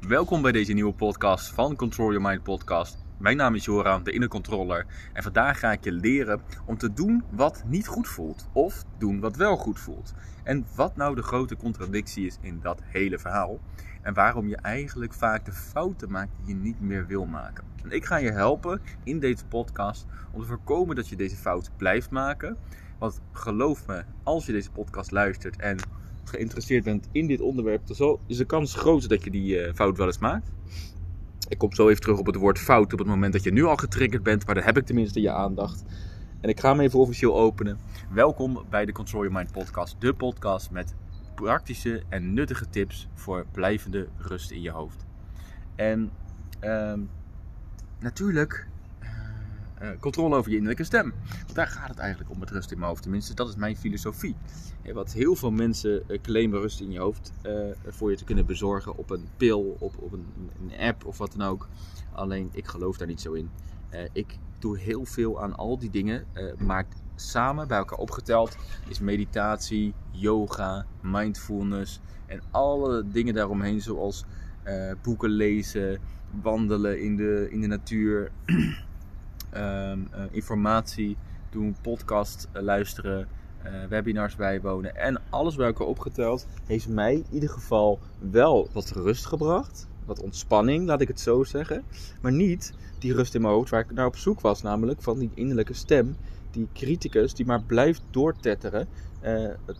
Welkom bij deze nieuwe podcast van Control Your Mind Podcast. Mijn naam is Joran, de inner controller. En vandaag ga ik je leren om te doen wat niet goed voelt. Of doen wat wel goed voelt. En wat nou de grote contradictie is in dat hele verhaal. En waarom je eigenlijk vaak de fouten maakt die je niet meer wil maken. En ik ga je helpen in deze podcast om te voorkomen dat je deze fout blijft maken. Want geloof me, als je deze podcast luistert en geïnteresseerd bent in dit onderwerp, dan is de kans groot dat je die uh, fout wel eens maakt. Ik kom zo even terug op het woord fout op het moment dat je nu al getriggerd bent, maar dan heb ik tenminste je aandacht. En ik ga hem even officieel openen. Welkom bij de Control Your Mind podcast, de podcast met praktische en nuttige tips voor blijvende rust in je hoofd. En uh, natuurlijk uh, controle over je innerlijke stem. Want daar gaat het eigenlijk om met rust in mijn hoofd. Tenminste, dat is mijn filosofie. wat heel veel mensen uh, claimen rust in je hoofd uh, voor je te kunnen bezorgen op een pil, op, op een, een, app of wat dan ook. Alleen ik geloof daar niet zo in. ik doe heel veel aan al die dingen, maar samen bij elkaar opgeteld is meditatie, yoga, mindfulness en alle dingen daaromheen, zoals boeken lezen, wandelen in de, in de natuur. Ehm, eh, informatie doen, podcast uh, luisteren, uh, webinars bijwonen en alles bij elkaar opgeteld, heeft mij in ieder geval wel wat rust gebracht. Wat ontspanning, laat ik het zo zeggen. Maar niet die rust in mijn hoofd waar ik naar op zoek was, namelijk van die innerlijke stem, die criticus die maar blijft doortetteren,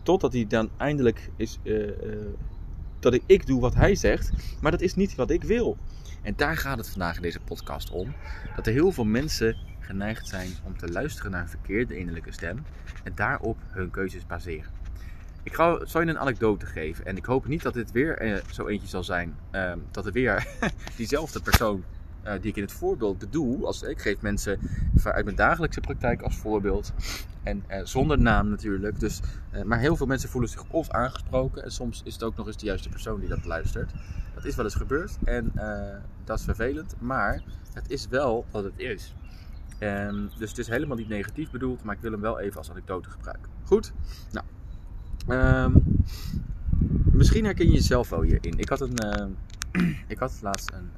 totdat hij dan eindelijk is dat ik, ik doe wat hij zegt, maar dat is niet wat ik wil. En daar gaat het vandaag in deze podcast om. Dat er heel veel mensen geneigd zijn om te luisteren naar een verkeerde innerlijke stem en daarop hun keuzes baseren. Ik ga, zal je een anekdote geven en ik hoop niet dat dit weer eh, zo eentje zal zijn. Uh, dat er weer diezelfde persoon uh, die ik in het voorbeeld bedoel, als, ik geef mensen uit mijn dagelijkse praktijk als voorbeeld en uh, zonder naam natuurlijk. Dus, uh, maar heel veel mensen voelen zich of aangesproken en soms is het ook nog eens de juiste persoon die dat luistert. Dat is wel eens gebeurd en dat is vervelend, maar het is wel wat het is. Um, dus het is helemaal niet negatief bedoeld, maar ik wil hem wel even als anekdote gebruiken. Goed? Nou, um, misschien herken je jezelf wel hierin. Ik had, een, ik had laatst een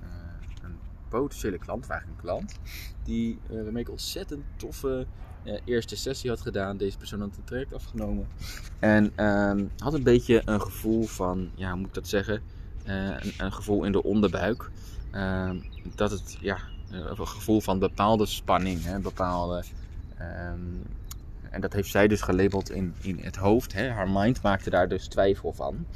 potentiële klant, of eigenlijk een klant, die, uh, waarmee ik ontzettend toffe uh, eerste sessie had gedaan. Deze persoon had het traject afgenomen. En um, had een beetje een gevoel van, ja, hoe moet ik dat zeggen? Uh, een, een, gevoel in de onderbuik. dat het, ja, een gevoel van bepaalde spanning, hè, bepaalde. Um, en dat heeft zij dus gelabeld in, in het hoofd. Hè. Haar mind maakte daar dus twijfel van.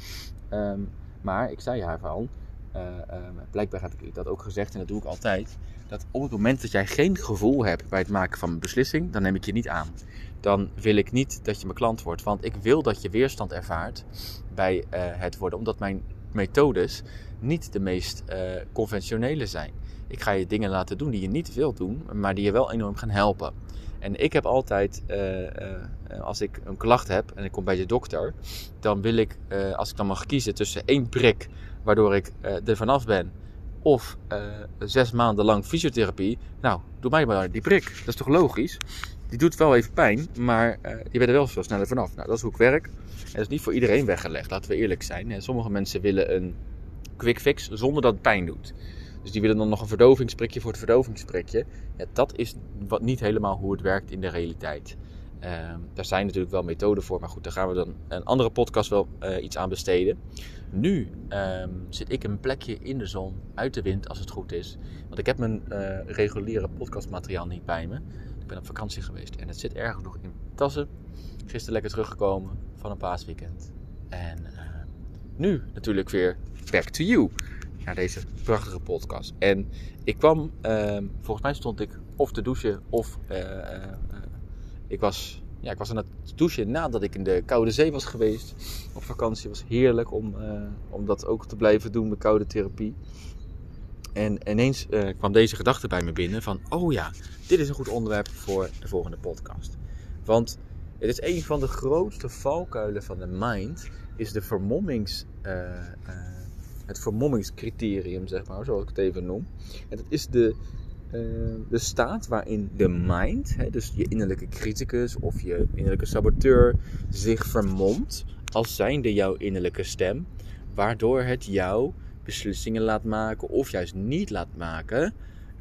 Maar ik zei haar van, um, blijkbaar heb ik dat ook gezegd en dat doe ik altijd. Dat op het moment dat jij geen gevoel hebt bij het maken van een beslissing, dan neem ik je niet aan. Dan wil ik niet dat je mijn klant wordt. Want ik wil dat je weerstand ervaart bij uh, het worden. Omdat mijn methodes niet de meest uh, conventionele zijn. Ik ga je dingen laten doen die je niet wilt doen, maar die je wel enorm gaan helpen. En ik heb altijd, als ik een klacht heb en ik kom bij de dokter, dan wil ik, als ik dan mag kiezen tussen één prik, waardoor ik er vanaf ben, of zes maanden lang fysiotherapie, nou, doe mij maar die prik. Dat is toch logisch? Die doet wel even pijn, maar je bent er wel veel sneller vanaf. Nou, dat is hoe ik werk. En dat is niet voor iedereen weggelegd, laten we eerlijk zijn. Sommige mensen willen een quick fix zonder dat het pijn doet. Dus die willen dan nog een verdovingsprikje voor het verdovingsprikje. Ja, dat is wat niet helemaal hoe het werkt in de realiteit. Uh, daar zijn natuurlijk wel methoden voor, maar goed, daar gaan we dan een andere podcast wel uh, iets aan besteden. Nu uh, zit ik een plekje in de zon, uit de wind als het goed is. Want ik heb mijn uh, reguliere podcastmateriaal niet bij me. Ik ben op vakantie geweest en het zit ergens nog in tassen. Gisteren lekker teruggekomen van een paasweekend. En nu natuurlijk weer back to you naar deze prachtige podcast. En ik kwam, volgens mij stond ik of te douchen of uh, ik, was, ja, ik was aan het douchen nadat ik in de Koude Zee was geweest. Op vakantie was heerlijk om, om dat ook te blijven doen, de koude therapie. En ineens kwam deze gedachte bij me binnen van, oh ja, dit is een goed onderwerp voor de volgende podcast. Want het is een van de grootste valkuilen van de mind, is de vermommings het vermommingscriterium, zeg maar, zoals ik het even noem. En dat is de, uh, de staat waarin de mind, hè, dus je innerlijke criticus of je innerlijke saboteur, zich vermomt als zijnde jouw innerlijke stem, waardoor het jou beslissingen laat maken of juist niet laat maken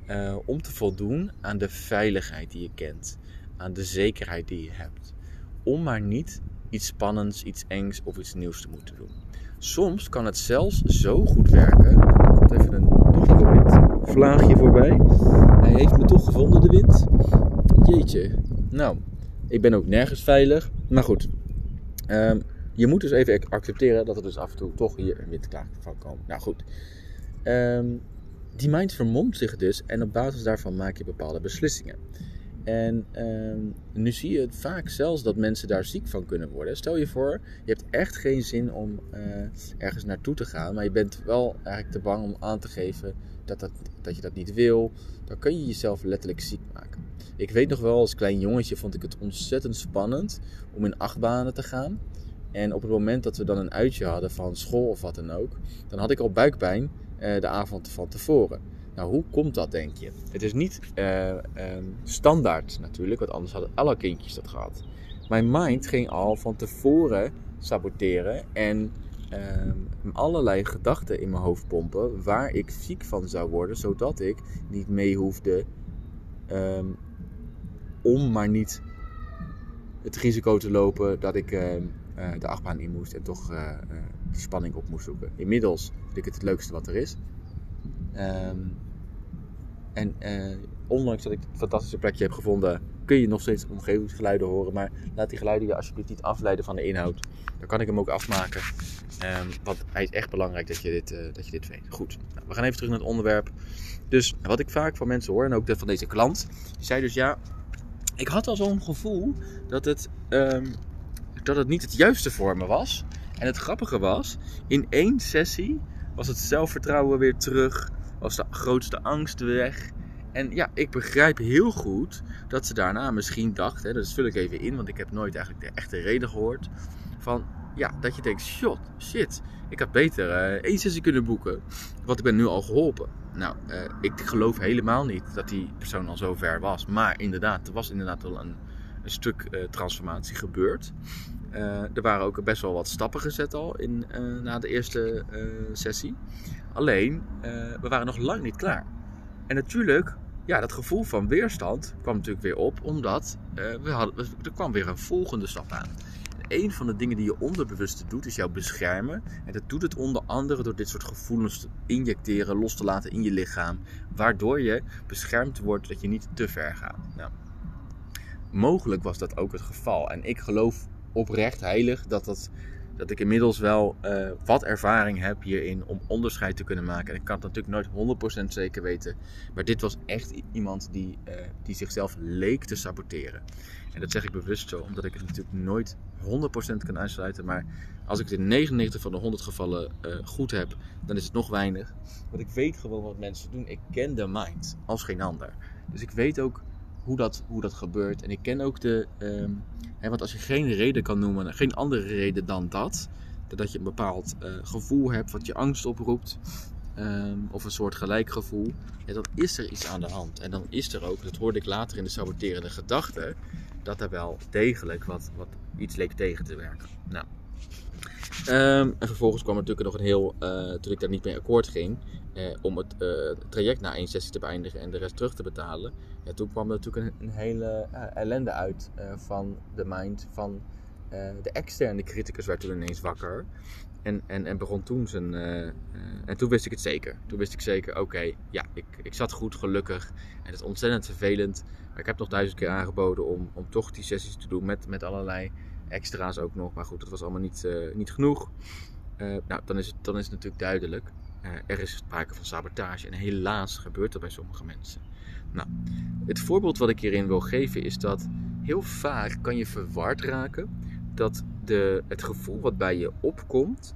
uh, om te voldoen aan de veiligheid die je kent, aan de zekerheid die je hebt. Om maar niet iets spannends, iets engs of iets nieuws te moeten doen. Soms kan het zelfs zo goed werken. Even een wind vlaagje voorbij. Hij heeft me toch gevonden, de wind. Jeetje. Nou, ik ben ook nergens veilig. Maar goed. Um, je moet dus even accepteren dat er dus af en toe toch hier een windklaag van komt. Nou goed. Um, die mind vermomt zich dus en op basis daarvan maak je bepaalde beslissingen. En uh, nu zie je het vaak zelfs dat mensen daar ziek van kunnen worden. Stel je voor, je hebt echt geen zin om uh, ergens naartoe te gaan, maar je bent wel eigenlijk te bang om aan te geven dat, dat, dat je dat niet wil. Dan kun je jezelf letterlijk ziek maken. Ik weet nog wel, als klein jongetje vond ik het ontzettend spannend om in achtbanen te gaan. En op het moment dat we dan een uitje hadden van school of wat dan ook, dan had ik al buikpijn uh, de avond van tevoren. Nou, hoe komt dat, denk je? Het is niet uh, standaard natuurlijk, want anders hadden alle kindjes dat gehad. Mijn mind ging al van tevoren saboteren en uh, allerlei gedachten in mijn hoofd pompen waar ik ziek van zou worden, zodat ik niet mee hoefde um, om maar niet het risico te lopen dat ik uh, de achtbaan in moest en toch uh, die spanning op moest zoeken. Inmiddels vind ik het het leukste wat er is. Um, en uh, ondanks dat ik het fantastische plekje heb gevonden, kun je nog steeds omgevingsgeluiden horen. Maar laat die geluiden je alsjeblieft niet afleiden van de inhoud. Dan kan ik hem ook afmaken. Um, want hij is echt belangrijk dat je dit, uh, dat je dit weet. Goed, nou, we gaan even terug naar het onderwerp. Dus wat ik vaak van mensen hoor, en ook van deze klant, die zei dus ja, ik had al zo'n gevoel dat het, um, dat het niet het juiste voor me was. En het grappige was, in één sessie was het zelfvertrouwen weer terug was de grootste angst weg. En ja, ik begrijp heel goed dat ze daarna misschien dacht, hè, dat vul ik even in, want ik heb nooit eigenlijk de echte reden gehoord. Van ja, dat je denkt, shit, shit, ik had beter uh, één sessie kunnen boeken, want ik ben nu al geholpen. Nou, uh, ik geloof helemaal niet dat die persoon al zo ver was. Maar inderdaad, er was inderdaad wel een, een stuk uh, transformatie gebeurd. er waren ook best wel wat stappen gezet al in, na de eerste sessie. Alleen, uh, we waren nog lang niet klaar. En natuurlijk, ja, dat gevoel van weerstand kwam natuurlijk weer op, omdat uh, we hadden, er kwam weer een volgende stap aan. En een van de dingen die je onderbewust doet, is jou beschermen. En dat doet het onder andere door dit soort gevoelens te injecteren, los te laten in je lichaam. Waardoor je beschermd wordt dat je niet te ver gaat. Nou, mogelijk was dat ook het geval. En ik geloof oprecht heilig dat dat dat ik inmiddels wel uh, wat ervaring heb hierin om onderscheid te kunnen maken. En ik kan het natuurlijk nooit 100% zeker weten. Maar dit was echt iemand die, uh, die zichzelf leek te saboteren. En dat zeg ik bewust zo, omdat ik het natuurlijk nooit 100% kan uitsluiten. Maar als ik het in 99 van de 100 gevallen uh, goed heb, dan is het nog weinig. Want ik weet gewoon wat mensen doen. Ik ken de mind als geen ander. Dus ik weet ook hoe dat, hoe dat gebeurt. En ik ken ook de. Um, hè, want als je geen reden kan noemen, geen andere reden dan dat. Dat je een bepaald uh, gevoel hebt wat je angst oproept. Um, of een soort gelijkgevoel. Ja, dan is er iets aan de hand. En dan is er ook, dat hoorde ik later in de saboterende gedachte. Dat er wel degelijk wat, wat iets leek tegen te werken. Nou. Um, en vervolgens kwam er natuurlijk nog een heel, uh, toen ik daar niet mee akkoord ging, eh, om het uh, traject na één sessie te beëindigen en de rest terug te betalen. Ja, toen kwam er natuurlijk een, hele ellende uit van de mind van de externe criticus werd toen ineens wakker. En, en, en begon toen zijn. en toen wist ik het zeker. Toen wist ik zeker, oké, ja, ik, ik zat goed, gelukkig. En het is ontzettend vervelend. Maar ik heb nog duizend keer aangeboden om, om toch die sessies te doen met, met allerlei extra's ook nog. Maar goed, dat was allemaal niet, niet genoeg. nou, dan is, het, dan is het natuurlijk duidelijk. Uh, er is sprake van sabotage en helaas gebeurt dat bij sommige mensen. Nou, het voorbeeld wat ik hierin wil geven is dat heel vaak kan je verward raken dat de, het gevoel wat bij je opkomt,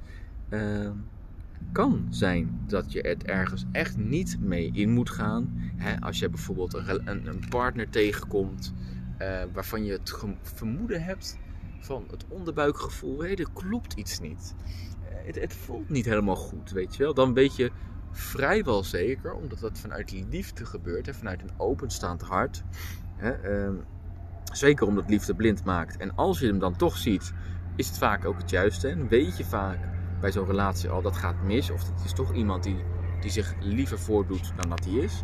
kan zijn dat je het ergens echt niet mee in moet gaan. Hè, als je bijvoorbeeld een, een, partner tegenkomt waarvan je het vermoeden hebt van het onderbuikgevoel, hé, er klopt iets niet het, het, voelt niet helemaal goed, weet je wel. Dan weet je vrijwel zeker, omdat dat vanuit liefde gebeurt, hè, vanuit een openstaand hart. Hè, eh, zeker omdat liefde blind maakt. En als je hem dan toch ziet, is het vaak ook het juiste. En weet je vaak bij zo'n relatie al dat gaat mis. Of het is toch iemand die, die zich liever voordoet dan dat hij is.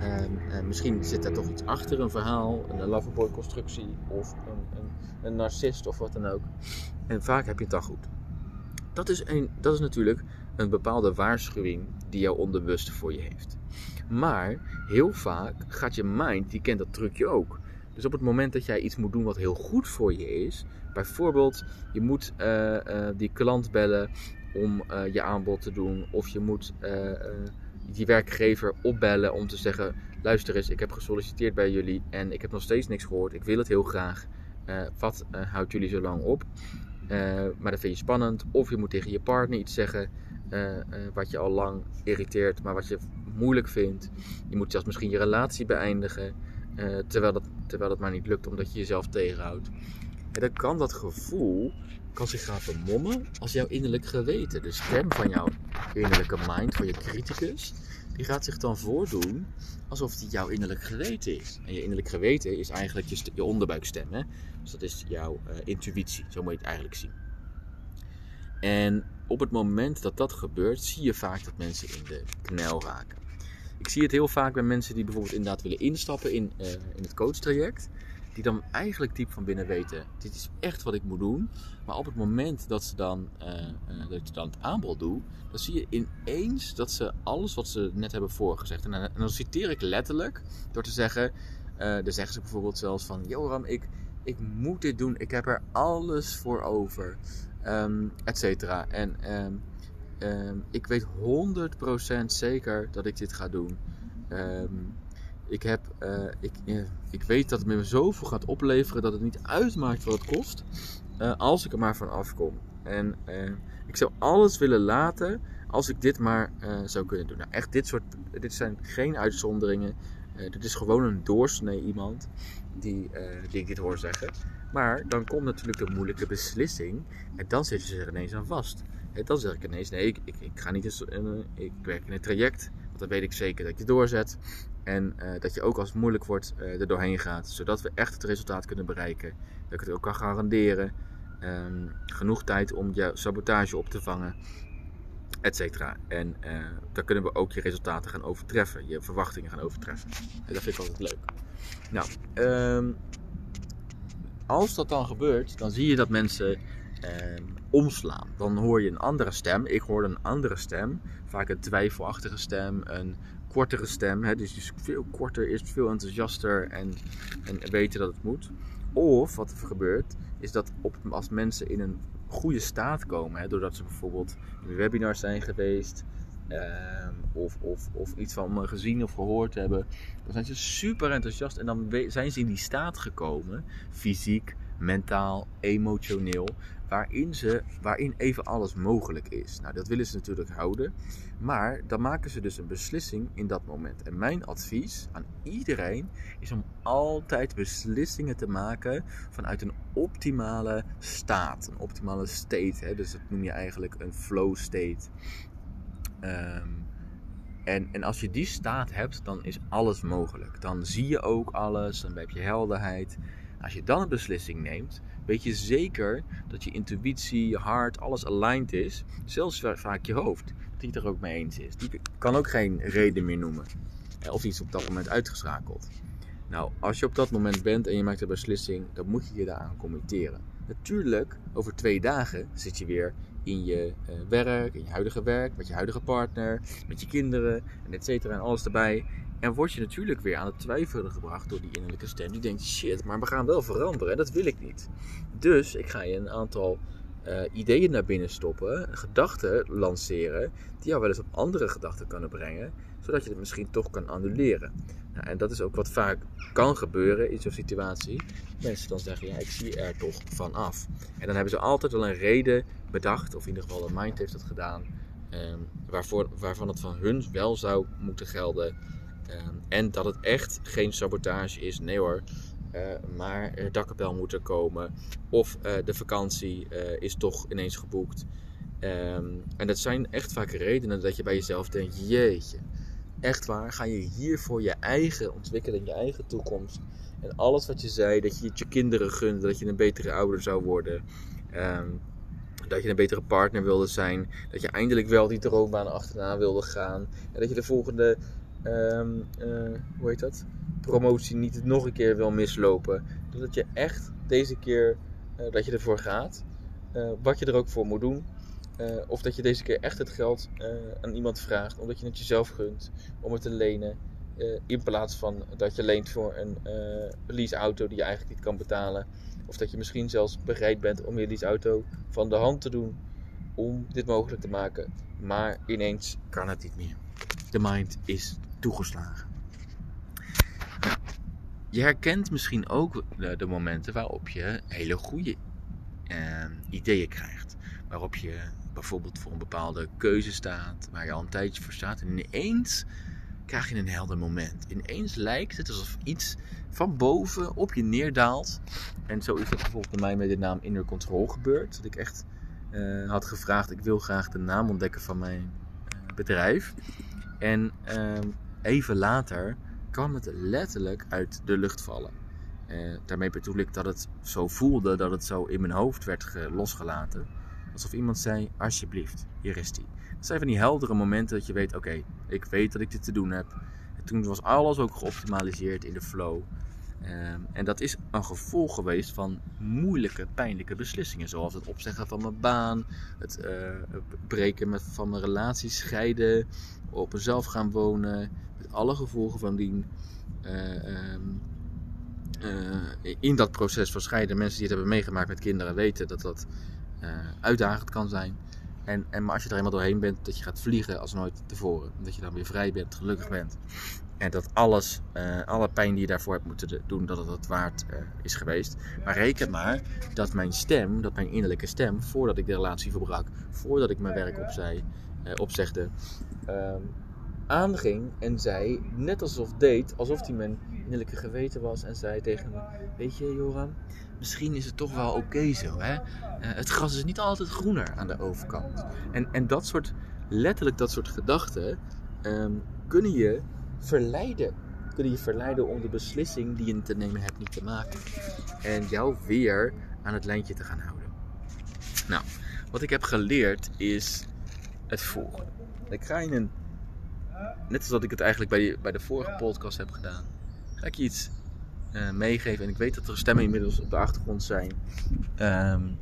Ehm, misschien zit daar toch iets achter, een verhaal, een loverboy constructie of een, een, een narcist of wat dan ook. En vaak heb je het dan goed. Dat is, een, dat is natuurlijk een bepaalde waarschuwing die jouw onbewuste voor je heeft. Maar heel vaak gaat je mind, die kent dat trucje ook. Dus op het moment dat jij iets moet doen wat heel goed voor je is, bijvoorbeeld je moet uh, die klant bellen om uh, je aanbod te doen, of je moet die werkgever opbellen om te zeggen: luister eens, ik heb gesolliciteerd bij jullie en ik heb nog steeds niks gehoord, ik wil het heel graag. Wat houdt jullie zo lang op? maar dat vind je spannend. Of je moet tegen je partner iets zeggen wat je al lang irriteert, maar wat je moeilijk vindt. Je moet zelfs misschien je relatie beëindigen. Uh, terwijl, dat, terwijl dat maar niet lukt omdat je jezelf tegenhoudt. En dan kan dat gevoel kan zich gaan vermommen als jouw innerlijk geweten. De stem van jouw innerlijke mind, van je criticus, die gaat zich dan voordoen alsof die jouw innerlijk geweten is. En je innerlijk geweten is eigenlijk je, je onderbuikstem. Hè? Dus dat is jouw uh, intuïtie, zo moet je het eigenlijk zien. En op het moment dat dat gebeurt, zie je vaak dat mensen in de knel raken. Ik zie het heel vaak bij mensen die bijvoorbeeld inderdaad willen instappen in, uh, in het coachtraject. Die dan eigenlijk diep van binnen weten, dit is echt wat ik moet doen. Maar op het moment dat ze dan, uh, uh, dat je dan het aanbod doet, dan zie je ineens dat ze alles wat ze net hebben voorgezegd. En, en dan citeer ik letterlijk door te zeggen, dan zeggen ze bijvoorbeeld zelfs van, Joram, ik, ik moet dit doen, ik heb er alles voor over, um, et cetera. En... Um, Ehm, ik weet 100% zeker dat ik dit ga doen. Ehm, ik, heb, uh, ik, ik weet dat het me zoveel gaat opleveren dat het niet uitmaakt wat het kost. Uh, als ik er maar van afkom. En ik zou alles willen laten als ik dit maar zou kunnen doen. Nou, echt, dit, soort, dit zijn geen uitzonderingen. dit is gewoon een doorsnee iemand die, die ik dit hoor zeggen. Maar dan komt natuurlijk de moeilijke beslissing. En dan zitten ze er ineens aan vast. En dan zeg ik ineens, nee, ik, ik, ga niet eens, ik werk in een traject. Want dan weet ik zeker dat je doorzet. En uh, dat je ook als het moeilijk wordt uh, er doorheen gaat. Zodat we echt het resultaat kunnen bereiken. Dat ik het ook kan garanderen. Um, genoeg tijd om je sabotage op te vangen. Etcetera. En uh, dan kunnen we ook je resultaten gaan overtreffen. Je verwachtingen gaan overtreffen. En dat vind ik altijd leuk. Nou, um, als dat dan gebeurt, dan zie je dat mensen eh, omslaan. Dan hoor je een andere stem. Ik hoor een andere stem. Vaak een twijfelachtige stem, een kortere stem. Hè, dus veel korter is, veel enthousiaster en, en weten dat het moet. Of wat er gebeurt, is dat op, als mensen in een goede staat komen, hè, doordat ze bijvoorbeeld in webinars zijn geweest, uh, of, of, of iets van gezien of gehoord hebben, dan zijn ze super enthousiast en dan zijn ze in die staat gekomen, fysiek, mentaal, emotioneel, waarin, ze, waarin even alles mogelijk is. Nou, dat willen ze natuurlijk houden, maar dan maken ze dus een beslissing in dat moment. En mijn advies aan iedereen is om altijd beslissingen te maken vanuit een optimale staat, een optimale state. Hè? Dus dat noem je eigenlijk een flow state. Um, en, en als je die staat hebt, dan is alles mogelijk. Dan zie je ook alles, dan heb je helderheid. Als je dan een beslissing neemt, weet je zeker dat je intuïtie, je hart, alles aligned is. Zelfs vaak je hoofd, dat hij het er ook mee eens is. Die kan ook geen reden meer noemen. Of iets op dat moment uitgeschakeld. Nou, als je op dat moment bent en je maakt een beslissing, dan moet je je daaraan committeren. Natuurlijk, over twee dagen zit je weer in je uh, werk, in je huidige werk, met je huidige partner, met je kinderen en et cetera en alles erbij. En word je natuurlijk weer aan het twijfelen gebracht door die innerlijke stem. Die denkt, shit, maar we gaan wel veranderen en dat wil ik niet. Dus ik ga je een aantal uh, ideeën naar binnen stoppen, gedachten lanceren, die jou wel eens op andere gedachten kunnen brengen, zodat je het misschien toch kan annuleren. Nou, en dat is ook wat vaak kan gebeuren in zo'n situatie. Mensen dan zeggen, ja, ik zie er toch van af. En dan hebben ze altijd wel een reden bedacht, of in ieder geval de mind heeft het gedaan, um, waarvoor, waarvan het van hun wel zou moeten gelden. Um, en dat het echt geen sabotage is. Nee hoor, uh, maar er dakkapel moet er komen. Of uh, de vakantie uh, is toch ineens geboekt. Um, en dat zijn echt vaak redenen dat je bij jezelf denkt: jeetje, echt waar, ga je hier voor je eigen ontwikkeling, je eigen toekomst. En alles wat je zei, dat je het je kinderen gunde, dat je een betere ouder zou worden. Um, Dat je een betere partner wilde zijn. Dat je eindelijk wel die droombaan achterna wilde gaan. En dat je de volgende, ehm, eh, hoe heet dat? Promotie niet nog een keer wil mislopen. Dus dat je echt deze keer, uh, dat je ervoor gaat. Uh, wat je er ook voor moet doen. Of dat je deze keer echt het geld aan iemand vraagt. Omdat je het jezelf gunt. Om het te lenen. in plaats van dat je leent voor een leaseauto die je eigenlijk niet kan betalen. Of dat je misschien zelfs bereid bent om je leaseauto van de hand te doen om dit mogelijk te maken. Maar ineens kan het niet meer. De mind is toegeslagen. Je herkent misschien ook de, de, momenten waarop je hele goede eh, ideeën krijgt. Waarop je bijvoorbeeld voor een bepaalde keuze staat, waar je al een tijdje voor staat. En ineens krijg je een helder moment. Ineens lijkt het alsof iets van boven op je neerdaalt. En zo is dat bijvoorbeeld bij mij met de naam Inner Control gebeurd. Dat ik echt uh, had gevraagd, ik wil graag de naam ontdekken van mijn uh, bedrijf. En uh, even later kwam het letterlijk uit de lucht vallen. Uh, daarmee bedoel ik dat het zo voelde, dat het zo in mijn hoofd werd losgelaten. Alsof iemand zei, alsjeblieft, hier is die. Dat zijn van die heldere momenten dat je weet, oké, ik weet dat ik dit te doen heb. En toen was alles ook geoptimaliseerd in de flow. Um, en dat is een gevolg geweest van moeilijke, pijnlijke beslissingen. Zoals het opzeggen van mijn baan, het uh, breken met, van mijn relatie, scheiden, op mezelf gaan wonen. Met alle gevolgen van dien. Uh, um, uh, in dat proces van scheiden, mensen die het hebben meegemaakt met kinderen weten dat dat uitdagend kan zijn. En, en, maar als je er eenmaal doorheen bent, dat je gaat vliegen als nooit tevoren. Dat je dan weer vrij bent, gelukkig bent. En dat alles, uh, alle pijn die je daarvoor hebt moeten doen, dat het het waard uh, is geweest. Maar reken maar dat mijn stem, dat mijn innerlijke stem, voordat ik de relatie verbrak, voordat ik mijn werk opzij, opzegde, ehm, aanging en zei, net alsof deed, alsof hij mijn innerlijke geweten was en zei tegen me, weet je Joram, misschien is het toch wel oké okay zo. Hè? het gras is niet altijd groener aan de overkant. En, en dat soort, letterlijk dat soort gedachten, um, kunnen je verleiden. Kunnen je verleiden om de beslissing die je te nemen hebt niet te maken. En jou weer aan het lijntje te gaan houden. Nou, wat ik heb geleerd is het volgende. Ik ga je een. Net als dat ik het eigenlijk bij, bij de vorige podcast heb gedaan. Ga ik je iets uh, meegeven. En ik weet dat er stemmen inmiddels op de achtergrond zijn. Um,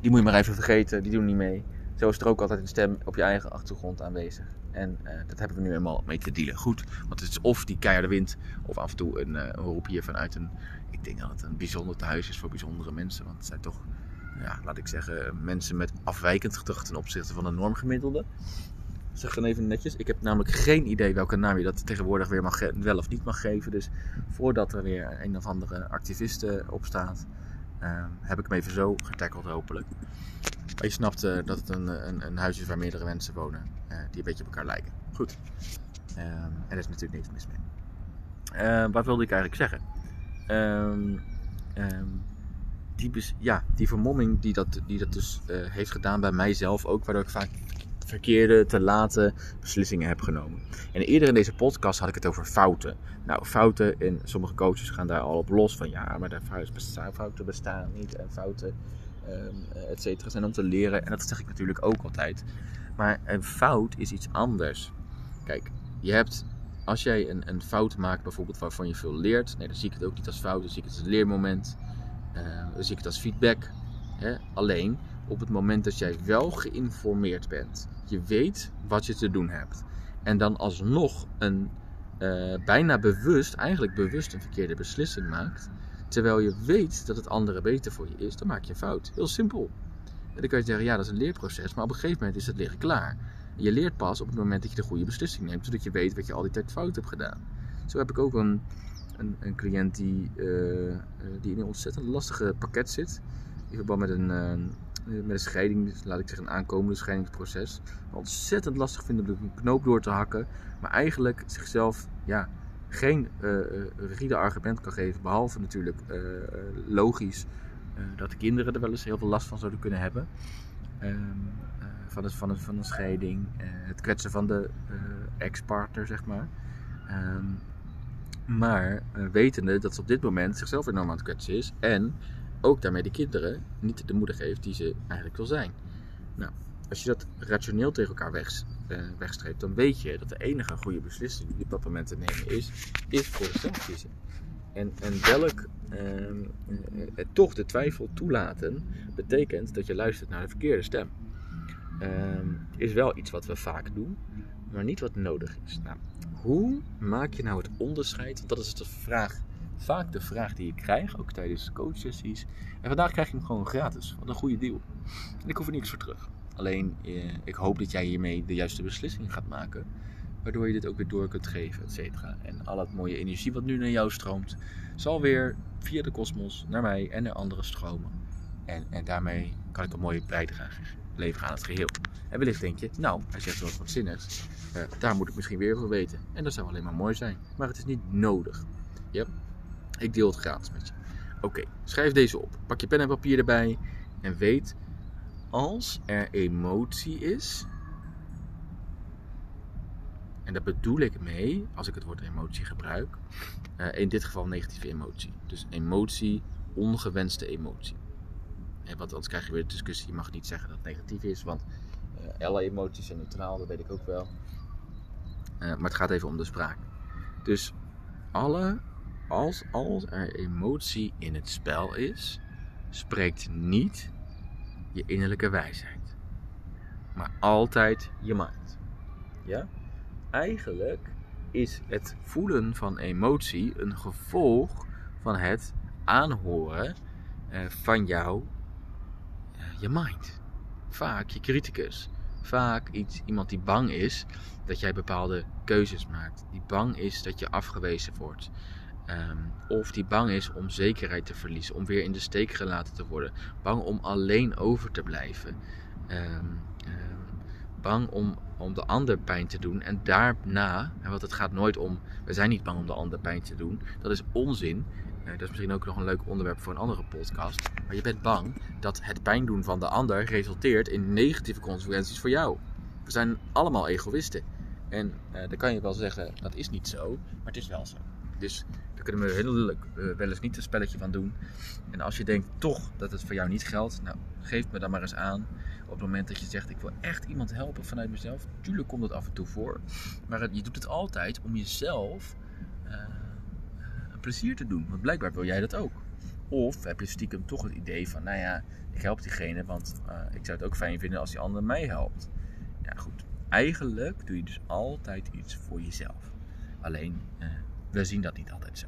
die moet je maar even vergeten. Die doen niet mee. Zo is er ook altijd een stem op je eigen achtergrond aanwezig. En uh, dat hebben we nu eenmaal mee te dealen. Goed, want het is of die keiharde wind, of af en toe een, uh, een roep hier vanuit een. Ik denk dat het een bijzonder tehuis is voor bijzondere mensen. Want het zijn toch, ja, laat ik zeggen, mensen met afwijkend gedrag ten opzichte van de normgemiddelde. Zeg dan even netjes. Ik heb namelijk geen idee welke naam je dat tegenwoordig weer mag wel of niet mag geven. Dus voordat er weer een of andere activist op staat, uh, heb ik hem even zo getackeld hopelijk. Maar je snapt uh, dat het een, een, een, huis is waar meerdere mensen wonen uh, die een beetje op elkaar lijken. Goed. En er is natuurlijk niks mis mee. Uh, wat wilde ik eigenlijk zeggen? Die, ja, die vermomming die dat, die dat dus heeft gedaan bij mijzelf ook, waardoor ik vaak verkeerde, te late beslissingen heb genomen. En eerder in deze podcast had ik het over fouten. Nou, fouten, en sommige coaches gaan daar al op los van ja, maar fouten bestaan niet en fouten um, et cetera, zijn om te leren. En dat zeg ik natuurlijk ook altijd. Maar een fout is iets anders. Kijk, je hebt, als jij een, een fout maakt, bijvoorbeeld waarvan je veel leert, nee, dan zie ik het ook niet als fout, dan zie ik het als leermoment, uh, dan zie ik het als feedback. Hè? Alleen op het moment dat jij wel geïnformeerd bent, je weet wat je te doen hebt, en dan alsnog een uh, bijna bewust, eigenlijk bewust een verkeerde beslissing maakt, terwijl je weet dat het andere beter voor je is, dan maak je een fout. Heel simpel. En dan kan je zeggen, ja, dat is een leerproces, maar op een gegeven moment is het leren klaar. Je leert pas op het moment dat je de goede beslissing neemt, zodat je weet wat je al die tijd fout hebt gedaan. Zo heb ik ook een, een, een cliënt die, uh, die in een ontzettend lastige pakket zit. In verband met een, met een scheiding, dus laat ik zeggen een aankomende scheidingsproces. Ontzettend lastig vindt om een knoop door te hakken, maar eigenlijk zichzelf ja, geen uh, rigide argument kan geven, behalve natuurlijk uh, logisch dat kinderen er wel eens heel veel last van zouden kunnen hebben. Um, van, het, van, het, van een scheiding, het kwetsen van de ex-partner, zeg maar. Um, maar wetende dat ze op dit moment zichzelf enorm aan het kwetsen is en ook daarmee de kinderen niet de moeder geeft die ze eigenlijk wil zijn. Nou, als je dat rationeel tegen elkaar weg, uh, wegstreept, dan weet je dat de enige goede beslissing die op dat moment te nemen is, is voor jezelf kiezen. En, en welk ehm, eh, toch de twijfel toelaten, betekent dat je luistert naar de verkeerde stem. Ehm, is wel iets wat we vaak doen, maar niet wat nodig is. Nou, hoe maak je nou het onderscheid? Want dat is de vraag, vaak de vraag die ik krijg, ook tijdens coachsessies. En vandaag krijg je hem gewoon gratis. Wat een goede deal. En ik hoef er niks voor terug. Alleen, eh, ik hoop dat jij hiermee de juiste beslissing gaat maken. Waardoor je dit ook weer door kunt geven, et cetera. En al het mooie energie wat nu naar jou stroomt, zal weer via de kosmos naar mij en naar anderen stromen. En, en daarmee kan ik een mooie bijdrage leveren aan het geheel. En wellicht denk je, nou, hij zegt wel wat zinnigs. Uh, daar moet ik misschien weer voor weten. En dat zou alleen maar mooi zijn. Maar het is niet nodig. Ja? Ik deel het gratis met je. Oké, schrijf deze op. Pak je pen en papier erbij. En weet, als er emotie is. En daar bedoel ik mee, als ik het woord emotie gebruik. Uh, in dit geval negatieve emotie. Dus emotie, ongewenste emotie. want anders krijg je weer de discussie. Je mag niet zeggen dat het negatief is, want uh, alle emoties zijn neutraal, dat weet ik ook wel. Uh, maar het gaat even om de spraak. Dus alle, als, als er emotie in het spel is, spreekt niet je innerlijke wijsheid, maar altijd je mind. Ja? Eigenlijk is het voelen van emotie een gevolg van het aanhoren uh, van jou, uh, je mind. Vaak je criticus. Vaak iets, iemand die bang is dat jij bepaalde keuzes maakt. Die bang is dat je afgewezen wordt. Um, of die bang is om zekerheid te verliezen, om weer in de steek gelaten te worden. Bang om alleen over te blijven. Um, bang om, om de ander pijn te doen. En daarna, want het gaat nooit om, we zijn niet bang om de ander pijn te doen. Dat is onzin. Uh, dat is misschien ook nog een leuk onderwerp voor een andere podcast. Maar je bent bang dat het pijn doen van de ander resulteert in negatieve consequenties voor jou. We zijn allemaal egoïsten. En uh, dan kan je wel zeggen, dat is niet zo, maar het is wel zo. Dus daar kunnen we heel uh, wel eens niet een spelletje van doen. En als je denkt toch dat het voor jou niet geldt, nou geef me dan maar eens aan. Op het moment dat je zegt, ik wil echt iemand helpen vanuit mezelf. Tuurlijk komt dat af en toe voor. Maar je doet het altijd om jezelf uh, een plezier te doen. Want blijkbaar wil jij dat ook. Of heb je stiekem toch het idee van, nou ja, ik help diegene, want ik zou het ook fijn vinden als die ander mij helpt. Ja, goed. Eigenlijk doe je dus altijd iets voor jezelf. Alleen, we zien dat niet altijd zo.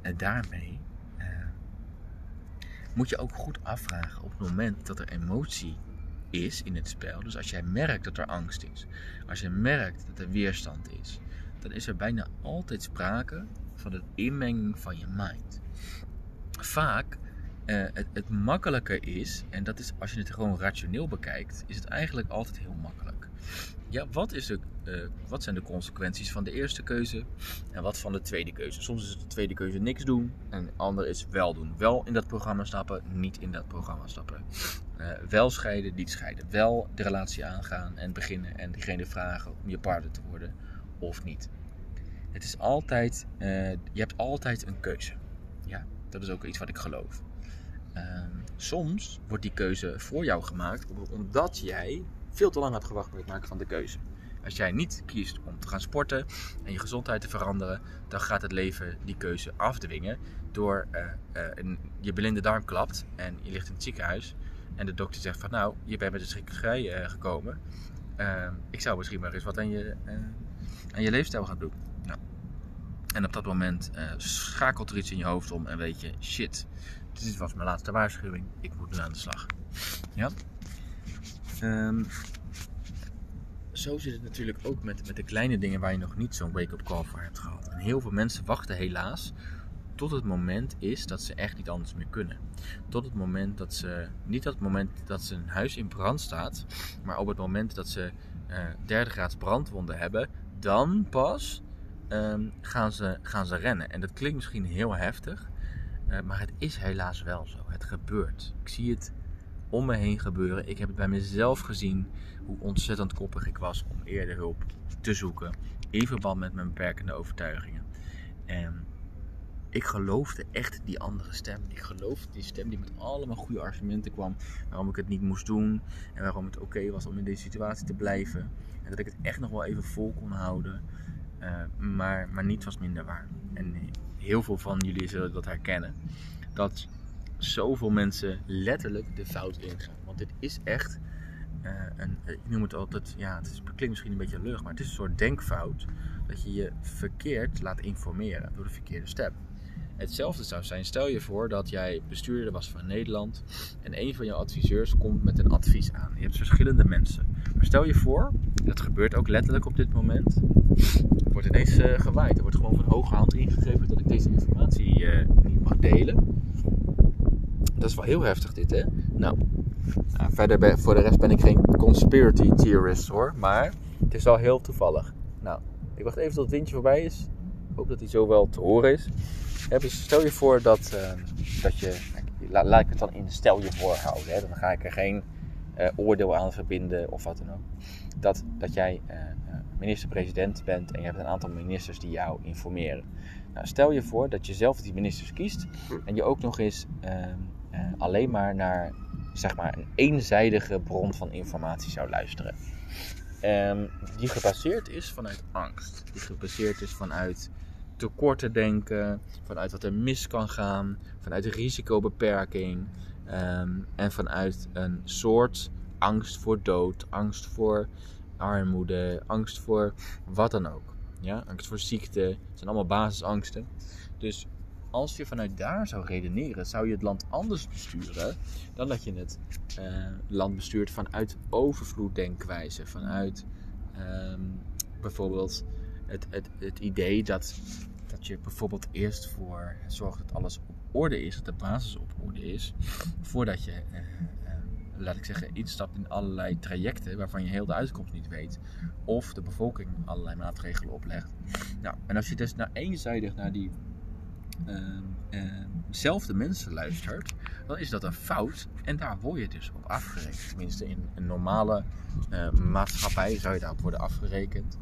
En daarmee uh, moet je ook goed afvragen op het moment dat er emotie is in het spel. Dus als jij merkt dat er angst is, als je merkt dat er weerstand is, dan is er bijna altijd sprake van de inmenging van je mind. Vaak uh, het, het makkelijke is, en dat is als je het gewoon rationeel bekijkt, is het eigenlijk altijd heel makkelijk. Ja, wat, is de, uh, wat zijn de consequenties van de eerste keuze en wat van de tweede keuze? Soms is de tweede keuze niks doen en de andere is wel doen. Wel in dat programma stappen, niet in dat programma stappen. Uh, wel scheiden, niet scheiden. Wel de relatie aangaan en beginnen en diegene vragen om je partner te worden of niet. Het is altijd, uh, je hebt altijd een keuze. Ja, dat is ook iets wat ik geloof. Uh, soms wordt die keuze voor jou gemaakt omdat jij veel te lang had gewacht met het maken van de keuze. Als jij niet kiest om te gaan sporten en je gezondheid te veranderen, dan gaat het leven die keuze afdwingen door uh, een, je blinde darm klapt en je ligt in het ziekenhuis en de dokter zegt van nou, je bent met de schrikkerij uh, gekomen. ik zou misschien maar eens wat aan je, aan je leefstijl gaan doen. Nou. En op dat moment schakelt er iets in je hoofd om en weet je, shit, dit was mijn laatste waarschuwing, ik moet nu aan de slag. Ja? Um, zo zit het natuurlijk ook met, met de kleine dingen waar je nog niet zo'n wake-up call voor hebt gehad. En heel veel mensen wachten helaas tot het moment is dat ze echt niet anders meer kunnen. Tot het moment dat ze, niet het moment dat ze een huis in brand staat, maar op het moment dat ze uh, derde graads brandwonden hebben, dan pas um, gaan, ze, gaan ze rennen. En dat klinkt misschien heel heftig, uh, maar het is helaas wel zo. Het gebeurt. Ik zie het om me heen gebeuren. Ik heb het bij mezelf gezien hoe ontzettend koppig ik was om eerder hulp te zoeken in verband met mijn beperkende overtuigingen. En ik geloofde echt die andere stem. Ik geloofde die stem die met allemaal goede argumenten kwam. Waarom ik het niet moest doen. En waarom het oké was om in deze situatie te blijven. En dat ik het echt nog wel even vol kon houden. Uh, maar, maar niets was minder waar. En heel veel van jullie zullen dat herkennen. Dat zoveel mensen letterlijk de fout ingaan. Want dit is echt uh, een, ik noem het altijd, ja, het, klinkt misschien een beetje lucht, maar het is een soort denkfout. Dat je je verkeerd laat informeren door de verkeerde stem. Hetzelfde zou zijn, stel je voor dat jij bestuurder was van Nederland en een van jouw adviseurs komt met een advies aan. Je hebt verschillende mensen. Maar stel je voor, dat gebeurt ook letterlijk op dit moment. Er wordt ineens uh, gewaaid. Er wordt gewoon van hoge hand ingegeven dat ik deze informatie niet mag delen. Dat is wel heel heftig dit, hè? Nou, nou verder ben, voor de rest ben ik geen conspiracy theorist hoor, maar het is wel heel toevallig. Nou, ik wacht even tot het windje voorbij is. Ik hoop dat hij zo wel te horen is. stel je voor dat, uh, dat je. Laat, laat, ik het dan in stel je voor houden. Hè? Dan ga ik er geen uh, oordeel aan verbinden of wat dan ook. Dat, dat jij uh, minister-president bent en je hebt een aantal ministers die jou informeren. Nou, stel je voor dat je zelf die ministers kiest en je ook nog eens ehm, alleen maar naar zeg maar, een eenzijdige bron van informatie zou luisteren. Um, die gebaseerd is vanuit angst. Die gebaseerd is vanuit tekorten denken, vanuit wat er mis kan gaan, vanuit risicobeperking um, en vanuit een soort angst voor dood, angst voor armoede, angst voor wat dan ook. Ja? Angst voor ziekte, het zijn allemaal basisangsten. Dus als je vanuit daar zou redeneren, zou je het land anders besturen dan dat je het uh, land bestuurt vanuit overvloeddenkwijze. Vanuit um, bijvoorbeeld het, het, het idee dat, dat je bijvoorbeeld eerst voor zorgt dat alles op orde is, dat de basis op orde is, voordat je, uh, uh, laat ik zeggen, instapt in allerlei trajecten waarvan je heel de uitkomst niet weet. Of de bevolking allerlei maatregelen oplegt. Nou, en als je dus naar eenzijdig naar die uh, mensen luistert, dan is dat een fout. En daar word je dus op afgerekend. Tenminste, in een normale uh, maatschappij zou je daarop worden afgerekend.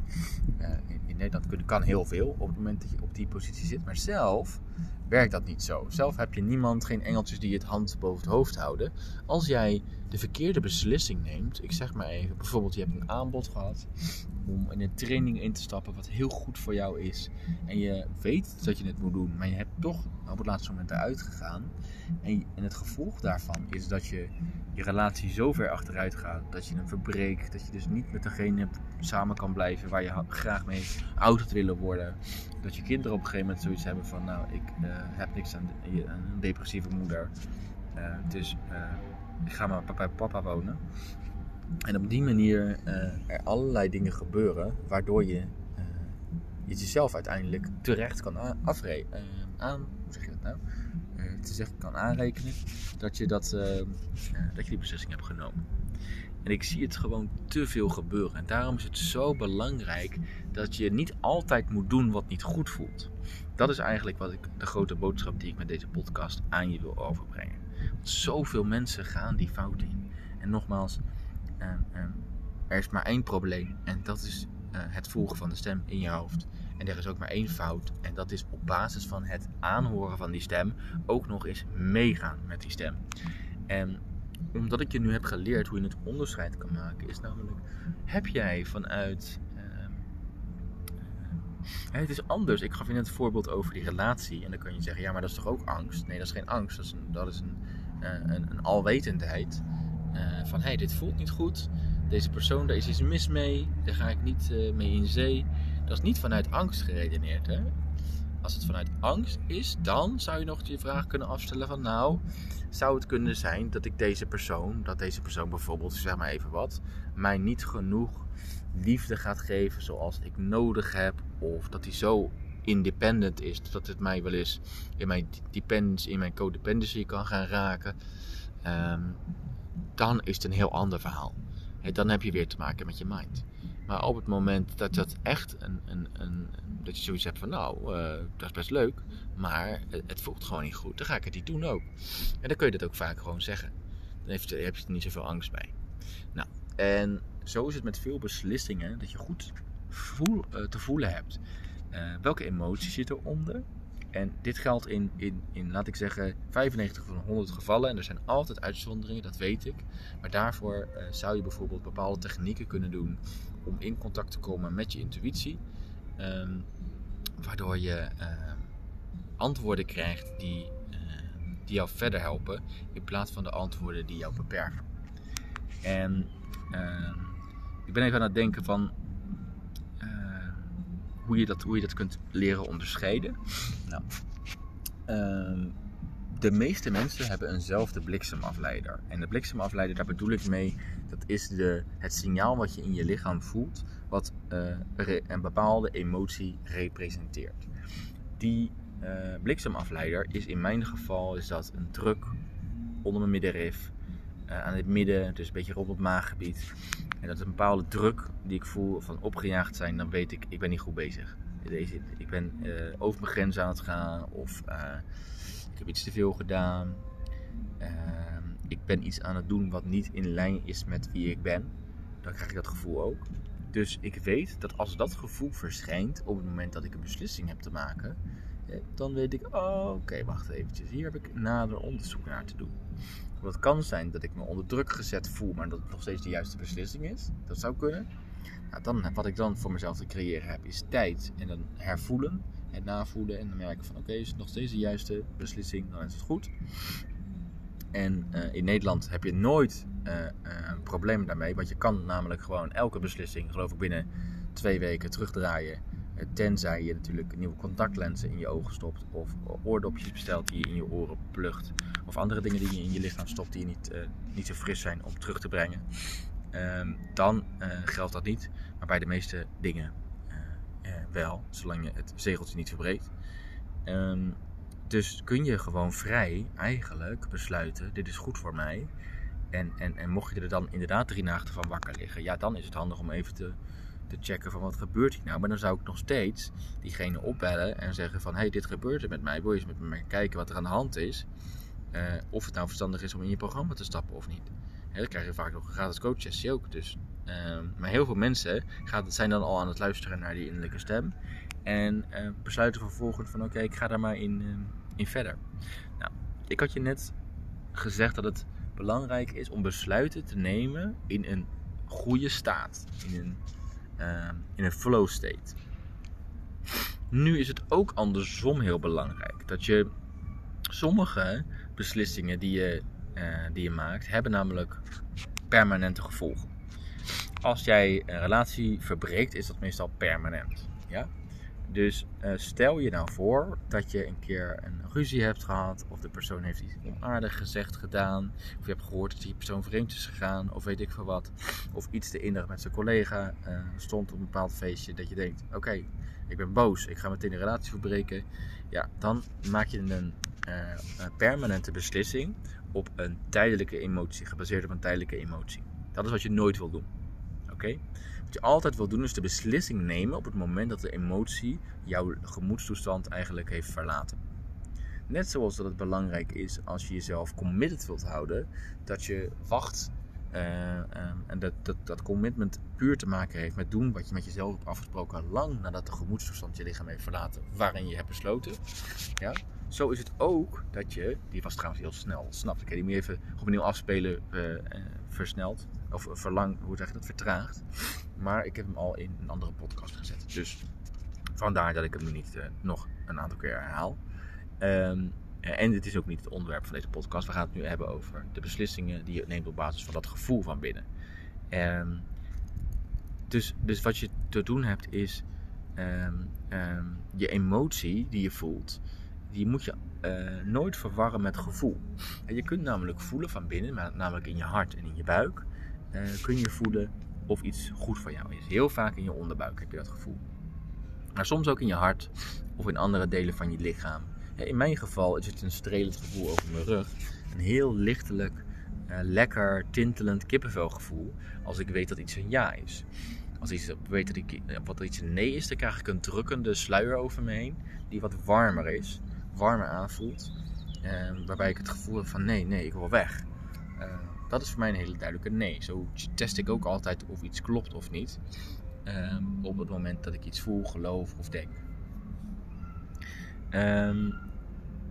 Uh, in, in, Nederland kan heel veel op het moment dat je op die positie zit. Maar zelf werkt dat niet zo. Zelf heb je niemand, geen engeltjes die het hand boven het hoofd houden. Als jij de verkeerde beslissing neemt, ik zeg maar even, bijvoorbeeld je hebt een aanbod gehad om in een training in te stappen wat heel goed voor jou is. En je weet dat je het moet doen, maar je hebt toch op het laatste moment eruit gegaan. En, en het gevolg daarvan is dat je je relatie zo ver achteruit gaat dat je hem verbreekt. Dat je dus niet met degene samen kan blijven waar je graag mee oud had willen worden. Dat je kinderen op een gegeven moment zoiets hebben van nou ik uh, heb niks aan, een depressieve moeder. Uh, dus uh, ik ga maar bij papa wonen. En op die manier er allerlei dingen gebeuren waardoor je jezelf uiteindelijk terecht kan afrekenen. Aan, hoe zeg je dat nou? kan aanrekenen dat je, dat, dat je die beslissing hebt genomen. En ik zie het gewoon te veel gebeuren. En daarom is het zo belangrijk dat je niet altijd moet doen wat niet goed voelt. Dat is eigenlijk wat ik, de grote boodschap die ik met deze podcast aan je wil overbrengen. Want zoveel mensen gaan die fout in. En nogmaals, er is maar één probleem en dat is uh, het volgen van de stem in je hoofd. En er is ook maar één fout en dat is op basis van het aanhoren van die stem ook nog eens meegaan met die stem. En omdat ik je nu heb geleerd hoe je het onderscheid kan maken, is namelijk: heb jij vanuit. Uh, het is anders. Ik gaf je net het voorbeeld over die relatie. En dan kan je zeggen: ja, maar dat is toch ook angst? Nee, dat is geen angst. Dat is een, dat is een, uh, een, een alwetendheid. Uh, van hé, hey, dit voelt niet goed. Deze persoon, daar is iets mis mee. Daar ga ik niet uh, mee in zee. Dat is niet vanuit angst geredeneerd. Hè? Als het vanuit angst is, dan zou je nog je vraag kunnen afstellen van nou, zou het kunnen zijn dat ik deze persoon, dat deze persoon bijvoorbeeld, zeg maar even wat, mij niet genoeg liefde gaat geven zoals ik nodig heb. Of dat hij zo independent is dat het mij wel eens in mijn dependence, in mijn codependency kan gaan raken. Um, dan is het een heel ander verhaal. dan heb je weer te maken met je mind. Maar op het moment dat dat echt een, een, een dat je zoiets hebt van nou, uh, dat is best leuk, maar het, voelt gewoon niet goed, dan ga ik het niet doen ook. En dan kun je dat ook vaak gewoon zeggen. Dan heb je, je er niet zoveel angst bij. Nou, en zo is het met veel beslissingen dat je goed voel, uh, te voelen hebt. Uh, welke emotie zit eronder? En dit geldt in, in, in, laat ik zeggen, 95 van 100 gevallen. En er zijn altijd uitzonderingen, dat weet ik. Maar daarvoor zou je bijvoorbeeld bepaalde technieken kunnen doen om in contact te komen met je intuïtie. Um, waardoor je uh, antwoorden krijgt die, uh, die jou verder helpen, in plaats van de antwoorden die jou beperken. En ehm, ik ben even aan het denken van hoe je dat, hoe je dat kunt leren onderscheiden. Nou, de meeste mensen hebben eenzelfde bliksemafleider. En de bliksemafleider, daar bedoel ik mee, dat is de, het signaal wat je in je lichaam voelt, wat uh, een bepaalde emotie representeert. Die uh, bliksemafleider is in mijn geval is dat een druk onder mijn middenrif, uh, aan het midden, dus een beetje rond het maaggebied. En dat is een bepaalde druk die ik voel van opgejaagd zijn, dan weet ik, ik ben niet goed bezig. Deze, ik ben over mijn grens aan het gaan of ik heb iets te veel gedaan. Uh, ik ben iets aan het doen wat niet in lijn is met wie ik ben. Dan krijg ik dat gevoel ook. Dus ik weet dat als dat gevoel verschijnt op het moment dat ik een beslissing heb te maken, dan weet ik, oh, oké, wacht eventjes. Hier heb ik nader onderzoek naar te doen. Want het kan zijn dat ik me onder druk gezet voel, maar dat het nog steeds de juiste beslissing is. Dat zou kunnen. Nou, dan, wat ik dan voor mezelf te creëren heb, is tijd en dan hervoelen. Het navoelen en dan merken van oké, is nog steeds de juiste beslissing, dan is het goed. En uh, in Nederland heb je nooit uh, een probleem daarmee, want je kan namelijk gewoon elke beslissing, geloof ik, binnen twee weken terugdraaien Tenzij je natuurlijk nieuwe contactlenzen in je ogen stopt. Of oordopjes bestelt die je in je oren plucht. Of andere dingen die je in je lichaam stopt die niet, niet zo fris zijn om terug te brengen. Um, dan geldt dat niet. Maar bij de meeste dingen wel. Zolang je het zegeltje niet verbreekt. Um, dus kun je gewoon vrij eigenlijk besluiten. Dit is goed voor mij. En, en, en mocht je er dan inderdaad drie nachten van wakker liggen. Ja, dan is het handig om even te te checken van wat gebeurt hier nou. Maar dan zou ik nog steeds diegene opbellen en zeggen van... hey, dit gebeurt er met mij. Wil je eens met me kijken wat er aan de hand is? Uh, of het nou verstandig is om in je programma te stappen of niet. Dan krijg je vaak nog een gratis coachsessie ook. Dus, uh, maar heel veel mensen gaat, zijn dan al aan het luisteren naar die innerlijke stem. En uh, besluiten vervolgens van oké, ik ga daar maar in, in verder. Nou, ik had je net gezegd dat het belangrijk is om besluiten te nemen in een goede staat. In een in een flow state. Nu is het ook andersom heel belangrijk dat je sommige beslissingen die je, uh, die je maakt, hebben namelijk permanente gevolgen. Als jij een relatie verbreekt, is dat meestal permanent. Ja? Dus uh, stel je nou voor dat je een keer een ruzie hebt gehad, of de persoon heeft iets onaardig gezegd, gedaan, of je hebt gehoord dat die persoon vreemd is gegaan, of weet ik veel wat, of iets te innig met zijn collega uh, stond op een bepaald feestje, dat je denkt: oké, ik ben boos, ik ga meteen een relatie verbreken. Ja, dan maak je een permanente beslissing op een tijdelijke emotie, gebaseerd op een tijdelijke emotie. Dat is wat je nooit wil doen. Oké? Wat je altijd wil doen is de beslissing nemen op het moment dat de emotie jouw gemoedstoestand eigenlijk heeft verlaten. Net zoals dat het belangrijk is als je jezelf committed wilt houden, dat je wacht. Uh, en dat, dat, dat commitment puur te maken heeft met doen wat je met jezelf hebt afgesproken, lang nadat de gemoedstoestand je lichaam heeft verlaten, waarin je hebt besloten. Ja? Zo is het ook dat je, die was trouwens heel snel, snap ik, die moet je even opnieuw afspelen, uh, uh, versneld. Of verlang, hoe zeg je dat, vertraagd. Maar ik heb hem al in een andere podcast gezet. Dus vandaar dat ik hem nu niet nog een aantal keer herhaal. Um, en dit is ook niet het onderwerp van deze podcast. We gaan het nu hebben over de beslissingen die je neemt op basis van dat gevoel van binnen. Um, dus, dus wat je te doen hebt is um, je emotie die je voelt, die moet je uh, nooit verwarren met gevoel. En je kunt namelijk voelen van binnen, namelijk in je hart en in je buik, uh, kun je voelen of iets goed voor jou is. Heel vaak in je onderbuik heb je dat gevoel. Maar soms ook in je hart of in andere delen van je lichaam. In mijn geval is het een strelend gevoel over mijn rug. Een heel lichtelijk, uh, lekker, tintelend kippenvelgevoel. Als ik weet dat iets een ja is. Als ik weet dat ik, iets een nee is, dan krijg ik een drukkende sluier over me heen. Die wat warmer is. Warmer aanvoelt. Uh, waarbij ik het gevoel heb van nee, nee, ik wil weg. Uh, dat is voor mij een hele duidelijke nee. Zo test ik ook altijd of iets klopt of niet. Um, op het moment dat ik iets voel, geloof of denk. Ehm,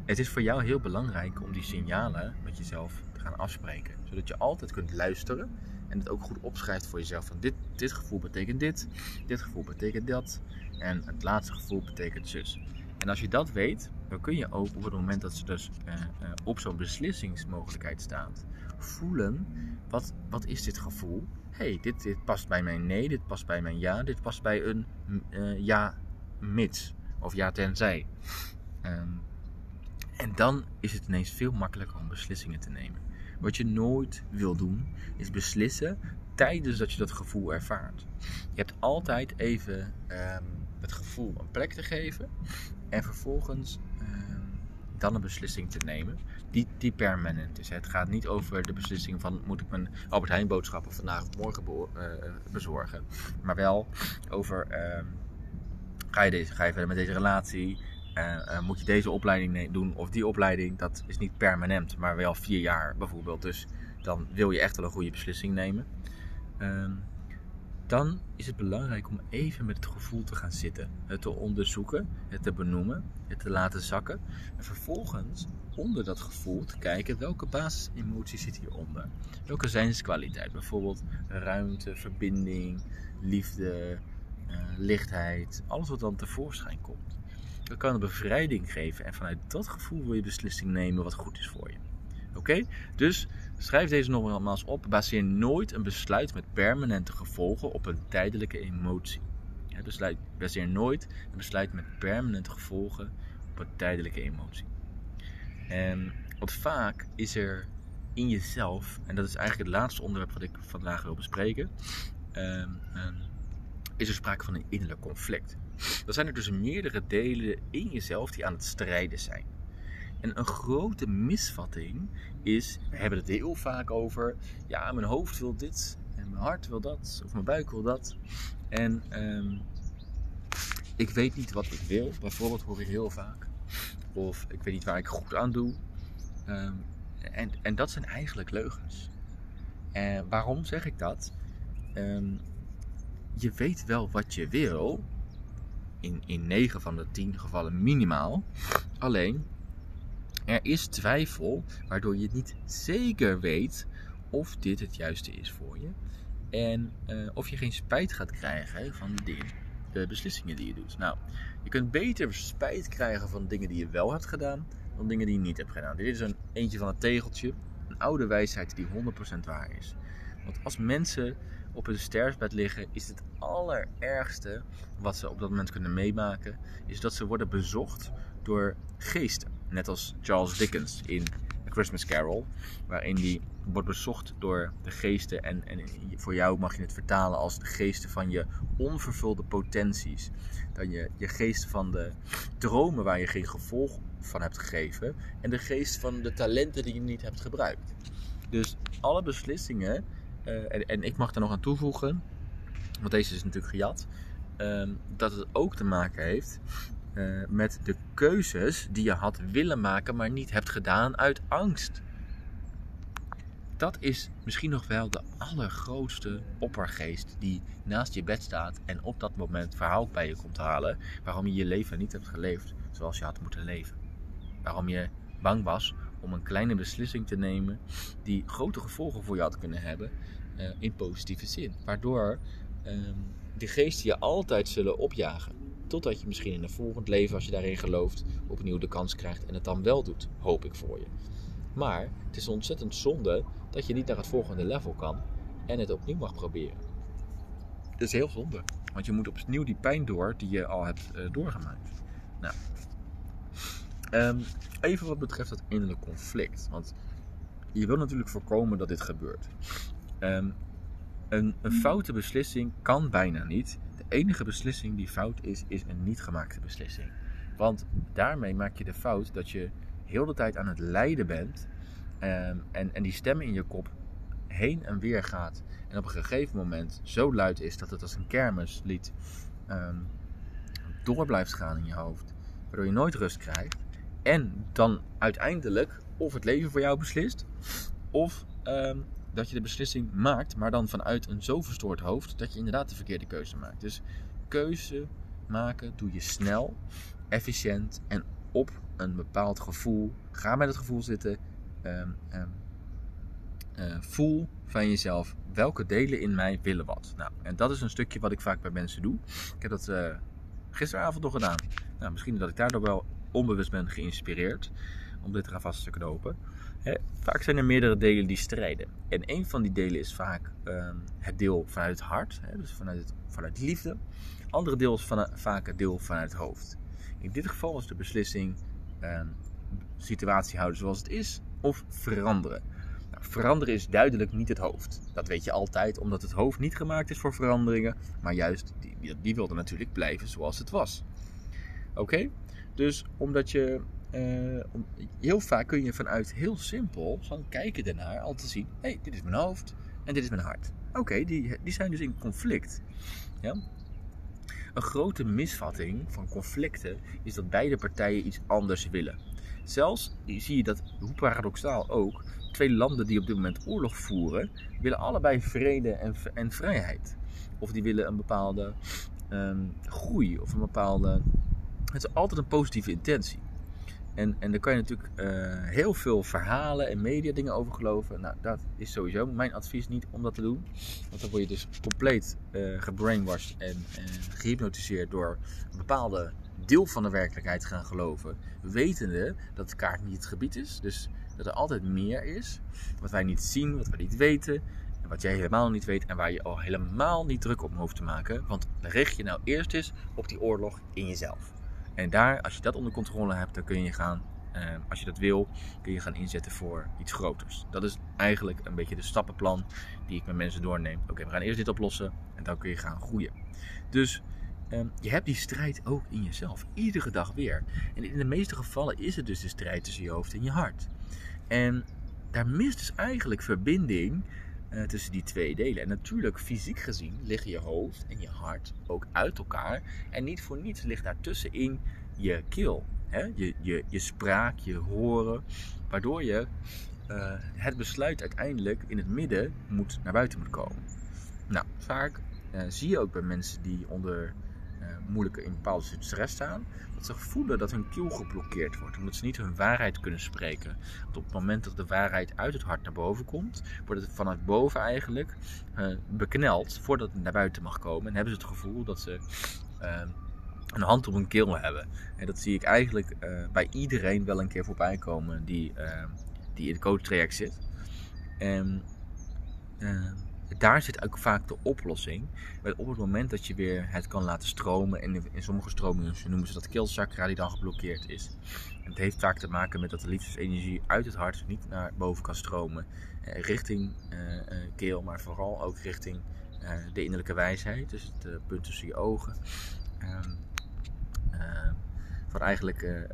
het is voor jou heel belangrijk om die signalen met jezelf te gaan afspreken. Zodat je altijd kunt luisteren en het ook goed opschrijft voor jezelf. Van dit, dit gevoel betekent dit, dit gevoel betekent dat en het laatste gevoel betekent zus. En als je dat weet, dan kun je ook op het moment dat ze dus uh, uh, op zo'n beslissingsmogelijkheid staat, voelen, wat, wat is dit gevoel? hey, dit, dit past bij mijn nee, dit past bij mijn ja, dit past bij een uh, ja mits of ja tenzij. Um, en dan is het ineens veel makkelijker om beslissingen te nemen. Wat je nooit wil doen, is beslissen tijdens dat je dat gevoel ervaart. Je hebt altijd even um, het gevoel een plek te geven en vervolgens um, dan een beslissing te nemen die, die permanent is. Het gaat niet over de beslissing van moet ik mijn Albert Heijn boodschappen vandaag of morgen be uh, bezorgen, maar wel over um, ga, je deze, ga je verder met deze relatie, uh, moet je deze opleiding doen of die opleiding, dat is niet permanent, maar wel vier jaar bijvoorbeeld. Dus dan wil je echt wel een goede beslissing nemen. Dan is het belangrijk om even met het gevoel te gaan zitten. Het te onderzoeken, het te benoemen, het te laten zakken. En vervolgens onder dat gevoel te kijken welke basisemoties zit hieronder. Welke zijnskwaliteit, bijvoorbeeld ruimte, verbinding, liefde, uh, lichtheid. Alles wat dan tevoorschijn komt. Dat kan een bevrijding geven en vanuit dat gevoel wil je beslissing nemen wat goed is voor je. Oké? Dus schrijf deze nogmaals op. Baseer nooit een besluit met permanente gevolgen op een tijdelijke emotie. Besluit, baseer nooit een besluit met permanente gevolgen op een tijdelijke emotie. En wat vaak is er in jezelf, en dat is eigenlijk het laatste onderwerp wat ik vandaag wil bespreken, um, um, is er sprake van een innerlijk conflict. Er zijn er dus meerdere delen in jezelf die aan het strijden zijn. En een grote misvatting is, we hebben het heel vaak over, ja, mijn hoofd wil dit en mijn hart wil dat, of mijn buik wil dat. En um, ik weet niet wat ik wil, bijvoorbeeld hoor ik heel vaak. Of ik weet niet waar ik goed aan doe. Um, en, en dat zijn eigenlijk leugens. En waarom zeg ik dat? Um, je weet wel wat je wil. In, in 9 van de 10 gevallen minimaal. Alleen, er is twijfel waardoor je niet zeker weet of dit het juiste is voor je. En uh, of je geen spijt gaat krijgen van de beslissingen die je doet. Nou, je kunt beter spijt krijgen van dingen die je wel hebt gedaan dan dingen die je niet hebt gedaan. Dit is een eentje van het tegeltje. Een oude wijsheid die 100% waar is. Want als mensen op hun sterfbed liggen, is het allerergste wat ze op dat moment kunnen meemaken, is dat ze worden bezocht door geesten. Net als Charles Dickens in A Christmas Carol, waarin die wordt bezocht door de geesten. En, en voor jou mag je het vertalen als de geesten van je onvervulde potenties. Dan je, je geest van de dromen waar je geen gevolg van hebt gegeven. En de geest van de talenten die je niet hebt gebruikt. Dus alle beslissingen, uh, en, ik mag daar nog aan toevoegen, want deze is natuurlijk gejat, uh, dat het ook te maken heeft uh, met de keuzes die je had willen maken, maar niet hebt gedaan uit angst. Dat is misschien nog wel de allergrootste oppergeest die naast je bed staat en op dat moment verhaal bij je komt halen waarom je je leven niet hebt geleefd zoals je had moeten leven. Waarom je bang was om een kleine beslissing te nemen die grote gevolgen voor je had kunnen hebben uh, in positieve zin. Waardoor uh, die geesten je altijd zullen opjagen. Totdat je misschien in een volgend leven, als je daarin gelooft, opnieuw de kans krijgt en het dan wel doet. Hoop ik voor je. Maar het is ontzettend zonde dat je niet naar het volgende level kan en het opnieuw mag proberen. Dat is heel zonde. Want je moet opnieuw die pijn door die je al hebt uh, doorgemaakt. Nou, um, even wat betreft dat innerlijk conflict. Want je wil natuurlijk voorkomen dat dit gebeurt. Um, een, een foute beslissing kan bijna niet. Enige beslissing die fout is, is een niet gemaakte beslissing. Want daarmee maak je de fout dat je heel de tijd aan het lijden bent. Um, en, en die stem in je kop heen en weer gaat. En op een gegeven moment zo luid is dat het als een kermislied um, door blijft gaan in je hoofd. Waardoor je nooit rust krijgt. En dan uiteindelijk of het leven voor jou beslist. Of um, dat je de beslissing maakt, maar dan vanuit een zo verstoord hoofd dat je inderdaad de verkeerde keuze maakt. Dus keuze maken doe je snel, efficiënt en op een bepaald gevoel. Ga met het gevoel zitten. Ehm, ehm, eh, voel van jezelf welke delen in mij willen wat. Nou, en dat is een stukje wat ik vaak bij mensen doe. Ik heb dat uh, gisteravond nog gedaan. Nou, misschien dat ik daardoor wel onbewust ben geïnspireerd om dit eraan vast te knopen. Vaak zijn er meerdere delen die strijden. En een van die delen is vaak ehm, het deel vanuit het hart, dus vanuit, het, vanuit liefde. Andere deel is van, vaak het deel vanuit het hoofd. In dit geval was de beslissing ehm, situatie houden zoals het is of veranderen. Nou, veranderen is duidelijk niet het hoofd. Dat weet je altijd, omdat het hoofd niet gemaakt is voor veranderingen, maar juist die, die wilde natuurlijk blijven zoals het was. Oké? Dus omdat je uh, heel vaak kun je vanuit heel simpel, van kijken ernaar, al te zien: hé, dit is mijn hoofd en dit is mijn hart. Oké, die, die zijn dus in conflict. Ja? Een grote misvatting van conflicten is dat beide partijen iets anders willen. Zelfs zie je dat, hoe paradoxaal ook, twee landen die op dit moment oorlog voeren, willen allebei vrede en, en vrijheid. Of die willen een bepaalde um, groei of een bepaalde. Het is altijd een positieve intentie. En, en daar kan je natuurlijk uh, heel veel verhalen en media dingen over geloven. Nou, dat is sowieso mijn advies niet om dat te doen. Want dan word je dus compleet uh, gebrainwashed en, en gehypnotiseerd door een bepaalde deel van de werkelijkheid gaan geloven. Wetende dat de kaart niet het gebied is. Dus dat er altijd meer is. Wat wij niet zien, wat wij niet weten. En wat jij helemaal niet weet en waar je al helemaal niet druk op hoeft te maken. Want richt je nou eerst eens op die oorlog in jezelf. En daar, als je dat onder controle hebt, dan kun je gaan, eh, als je dat wil, kun je gaan inzetten voor iets groters. Dat is eigenlijk een beetje de stappenplan die ik met mensen doorneem. Oké, we gaan eerst dit oplossen en dan kun je gaan groeien. Dus ehm, je hebt die strijd ook in jezelf, iedere dag weer. En in de meeste gevallen is het dus de strijd tussen je hoofd en je hart. En daar mist dus eigenlijk verbinding uh, tussen die twee delen. En natuurlijk, fysiek gezien, liggen je hoofd en je hart ook uit elkaar. En niet voor niets ligt daartussenin je keel. Hè? Je, je, je spraak, je horen. Waardoor je uh, het besluit uiteindelijk in het midden moet, naar buiten moet komen. Nou, vaak uh, zie je ook bij mensen die onder moeilijke in bepaalde stress staan, dat ze voelen dat hun keel geblokkeerd wordt, omdat ze niet hun waarheid kunnen spreken. Op het moment dat de waarheid uit het hart naar boven komt, wordt het vanuit boven eigenlijk uh, bekneld voordat het naar buiten mag komen. En hebben ze het gevoel dat ze uh, een hand op hun keel hebben. En dat zie ik eigenlijk bij iedereen wel een keer voorbij komen die, die in het coachtraject zit. En daar zit ook vaak de oplossing. Op het moment dat je weer het kan laten stromen. En in sommige stromingen noemen ze dat keelchakra die dan geblokkeerd is. Het heeft vaak te maken met dat de liefdesenergie uit het hart niet naar boven kan stromen. Eh, richting eh, eh, keel, maar vooral ook richting de innerlijke wijsheid. Dus het punt tussen je ogen. Ehm, eh, van eigenlijk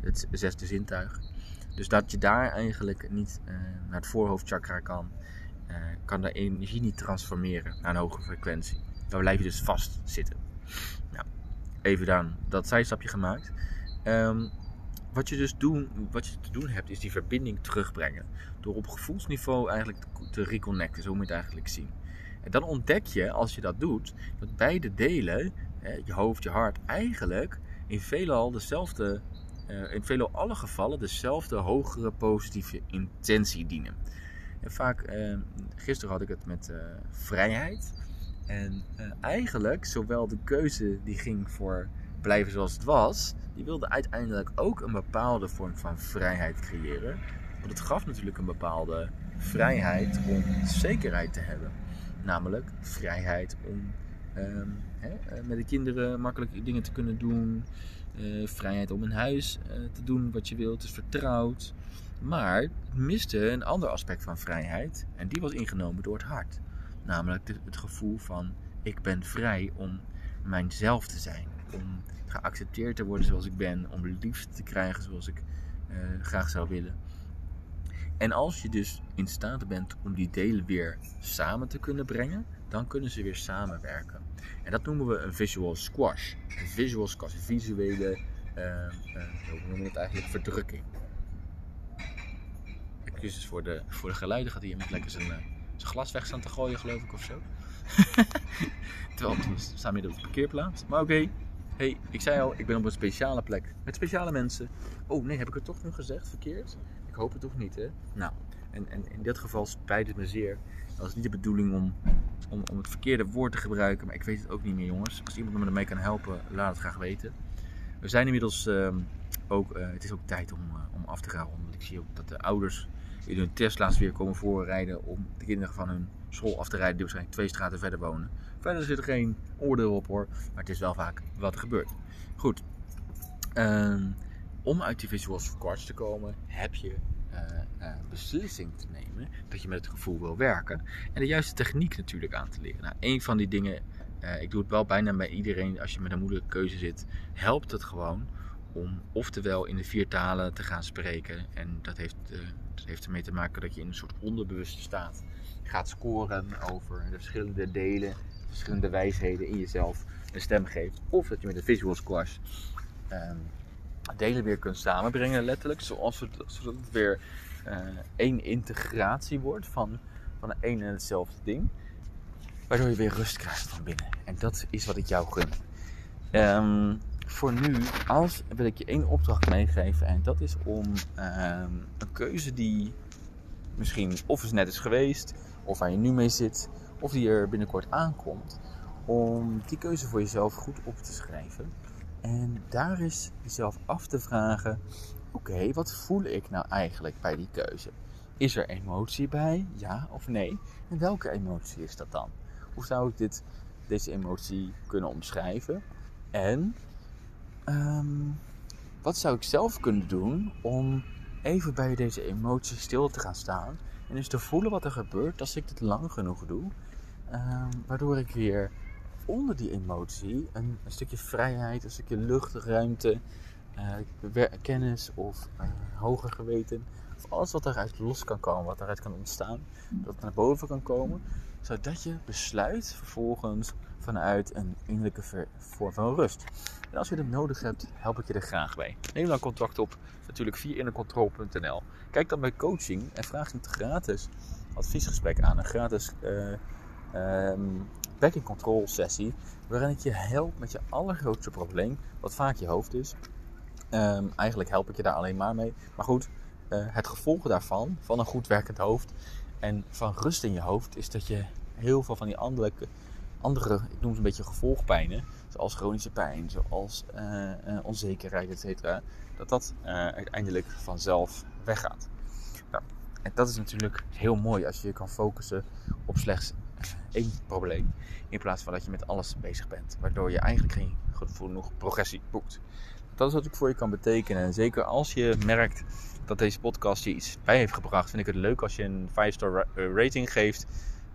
het zesde zintuig. Dus dat je daar eigenlijk niet naar het voorhoofdchakra kan uh, kan de energie niet transformeren naar een hogere frequentie. Dan blijf je dus vast zitten. Nou, even dan dat zijstapje gemaakt. Um, wat je dus doen, wat je te doen hebt, is die verbinding terugbrengen. Door op gevoelsniveau eigenlijk te reconnecten, zo moet je het eigenlijk zien. En dan ontdek je, als je dat doet, dat beide delen, je hoofd, je hart, eigenlijk in veelal dezelfde, uh, in veelal alle gevallen dezelfde hogere positieve intentie dienen. En vaak, uh, gisteren had ik het met uh, vrijheid. En uh, eigenlijk, zowel de keuze die ging voor blijven zoals het was, die wilde uiteindelijk ook een bepaalde vorm van vrijheid creëren. Want het gaf natuurlijk een bepaalde vrijheid om zekerheid te hebben. Namelijk vrijheid om um, hè, met de kinderen makkelijk dingen te kunnen doen. Vrijheid om in huis te doen wat je wilt. Is vertrouwd. Maar het miste een ander aspect van vrijheid en die was ingenomen door het hart. Namelijk het gevoel van ik ben vrij om mijzelf te zijn. Om geaccepteerd te worden zoals ik ben. Om liefde te krijgen zoals ik uh, graag zou willen. En als je dus in staat bent om die delen weer samen te kunnen brengen, dan kunnen ze weer samenwerken. En dat noemen we een visual squash. Een visual squash, visuele, uh, uh, hoe noemen we het eigenlijk, verdrukking excuses voor de, voor de geluiden. Gaat hier iemand lekker zijn, uh, zijn glas weg staan te gooien, geloof ik, of zo. Terwijl we staan midden op de parkeerplaats. Maar oké, Hey, ik zei al, ik ben op een speciale plek met speciale mensen. Oh nee, heb ik het toch nog gezegd? Verkeerd? Ik hoop het toch niet, hè? Nou, en, en in dit geval spijt het me zeer. Dat was niet de bedoeling om, om, om het verkeerde woord te gebruiken, maar ik weet het ook niet meer, jongens. Als iemand me ermee kan helpen, laat het graag weten. We zijn inmiddels ehm, ook, uh, het is ook tijd om, uh, om af te gaan Want ik zie ook dat de ouders in hun Tesla's weer komen voorrijden om de kinderen van hun school af te rijden, die waarschijnlijk twee straten verder wonen. Verder zit er geen oordeel op hoor, maar het is wel vaak wat er gebeurt. Goed, um, om uit die visual squash te komen, heb je uh, beslissing te nemen dat je met het gevoel wil werken. En de juiste techniek natuurlijk aan te leren. Nou, een van die dingen, uh, ik doe het wel bijna bij iedereen als je met een moeilijke keuze zit, helpt het gewoon om oftewel in de vier talen te gaan spreken. En dat heeft, dat heeft ermee te maken dat je in een soort onderbewuste staat gaat scoren over de verschillende delen, verschillende wijsheden in jezelf een stem geeft. Of dat je met de visual squash um, delen weer kunt samenbrengen, letterlijk. Zoals het, zodat het weer uh, één integratie wordt van, van één en hetzelfde ding. Waardoor je weer rust krijgt van binnen. En dat is wat ik jou gun. Um, voor nu als, wil ik je één opdracht meegeven. En dat is om um, een keuze die misschien of eens net is geweest. Of waar je nu mee zit. Of die er binnenkort aankomt. Om die keuze voor jezelf goed op te schrijven. En daar is jezelf af te vragen: oké, wat voel ik nou eigenlijk bij die keuze? Is er emotie bij? Ja of nee? En welke emotie is dat dan? Hoe zou ik dit, deze emotie kunnen omschrijven? En um, wat zou ik zelf kunnen doen om even bij deze emotie stil te gaan staan en eens te voelen wat er gebeurt als ik dit lang genoeg doe, um, waardoor ik weer onder die emotie een, stukje vrijheid, een stukje lucht, ruimte, uh, kennis of uh, hoger geweten. Alles wat eruit los kan komen, wat eruit kan ontstaan, dat het naar boven kan komen. Zodat je besluit vervolgens vanuit een innerlijke vorm van rust. En als je dat nodig hebt, help ik je er graag bij. Neem dan contact op, natuurlijk via innercontrol.nl. Kijk dan bij coaching en vraag een gratis adviesgesprek aan. Een gratis uh, um, back control sessie. Waarin ik je help met je allergrootste probleem, wat vaak je hoofd is. Um, eigenlijk help ik je daar alleen maar mee. Maar goed, uh, het gevolg daarvan, van een goed werkend hoofd en van rust in je hoofd, is dat je heel veel van die andere, andere ik noem ze een beetje gevolgpijnen, zoals chronische pijn, zoals uh, uh, onzekerheid, et dat dat uiteindelijk vanzelf weggaat. Nou, en dat is natuurlijk heel mooi als je je kan focussen op slechts één probleem. In plaats van dat je met alles bezig bent. Waardoor je eigenlijk geen genoeg progressie boekt. Dat is wat ik voor je kan betekenen. En zeker als je merkt dat deze podcast je iets bij heeft gebracht, vind ik het leuk als je een 5-star rating geeft.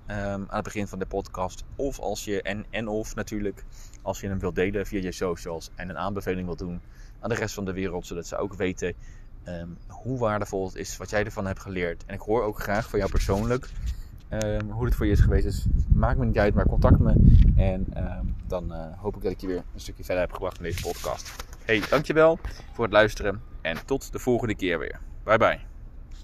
Um, aan het begin van de podcast. Of als je, en, en of natuurlijk, als je hem wilt delen via je socials. En een aanbeveling wilt doen aan de rest van de wereld. Zodat ze ook weten um, hoe waardevol het is wat jij ervan hebt geleerd. En ik hoor ook graag van jou persoonlijk Um, hoe het voor je is geweest. Dus maak me niet uit, maar contact me. En um, dan uh, hoop ik dat ik je weer een stukje verder heb gebracht in deze podcast. Hey, dankjewel voor het luisteren. En tot de volgende keer weer. Bye bye.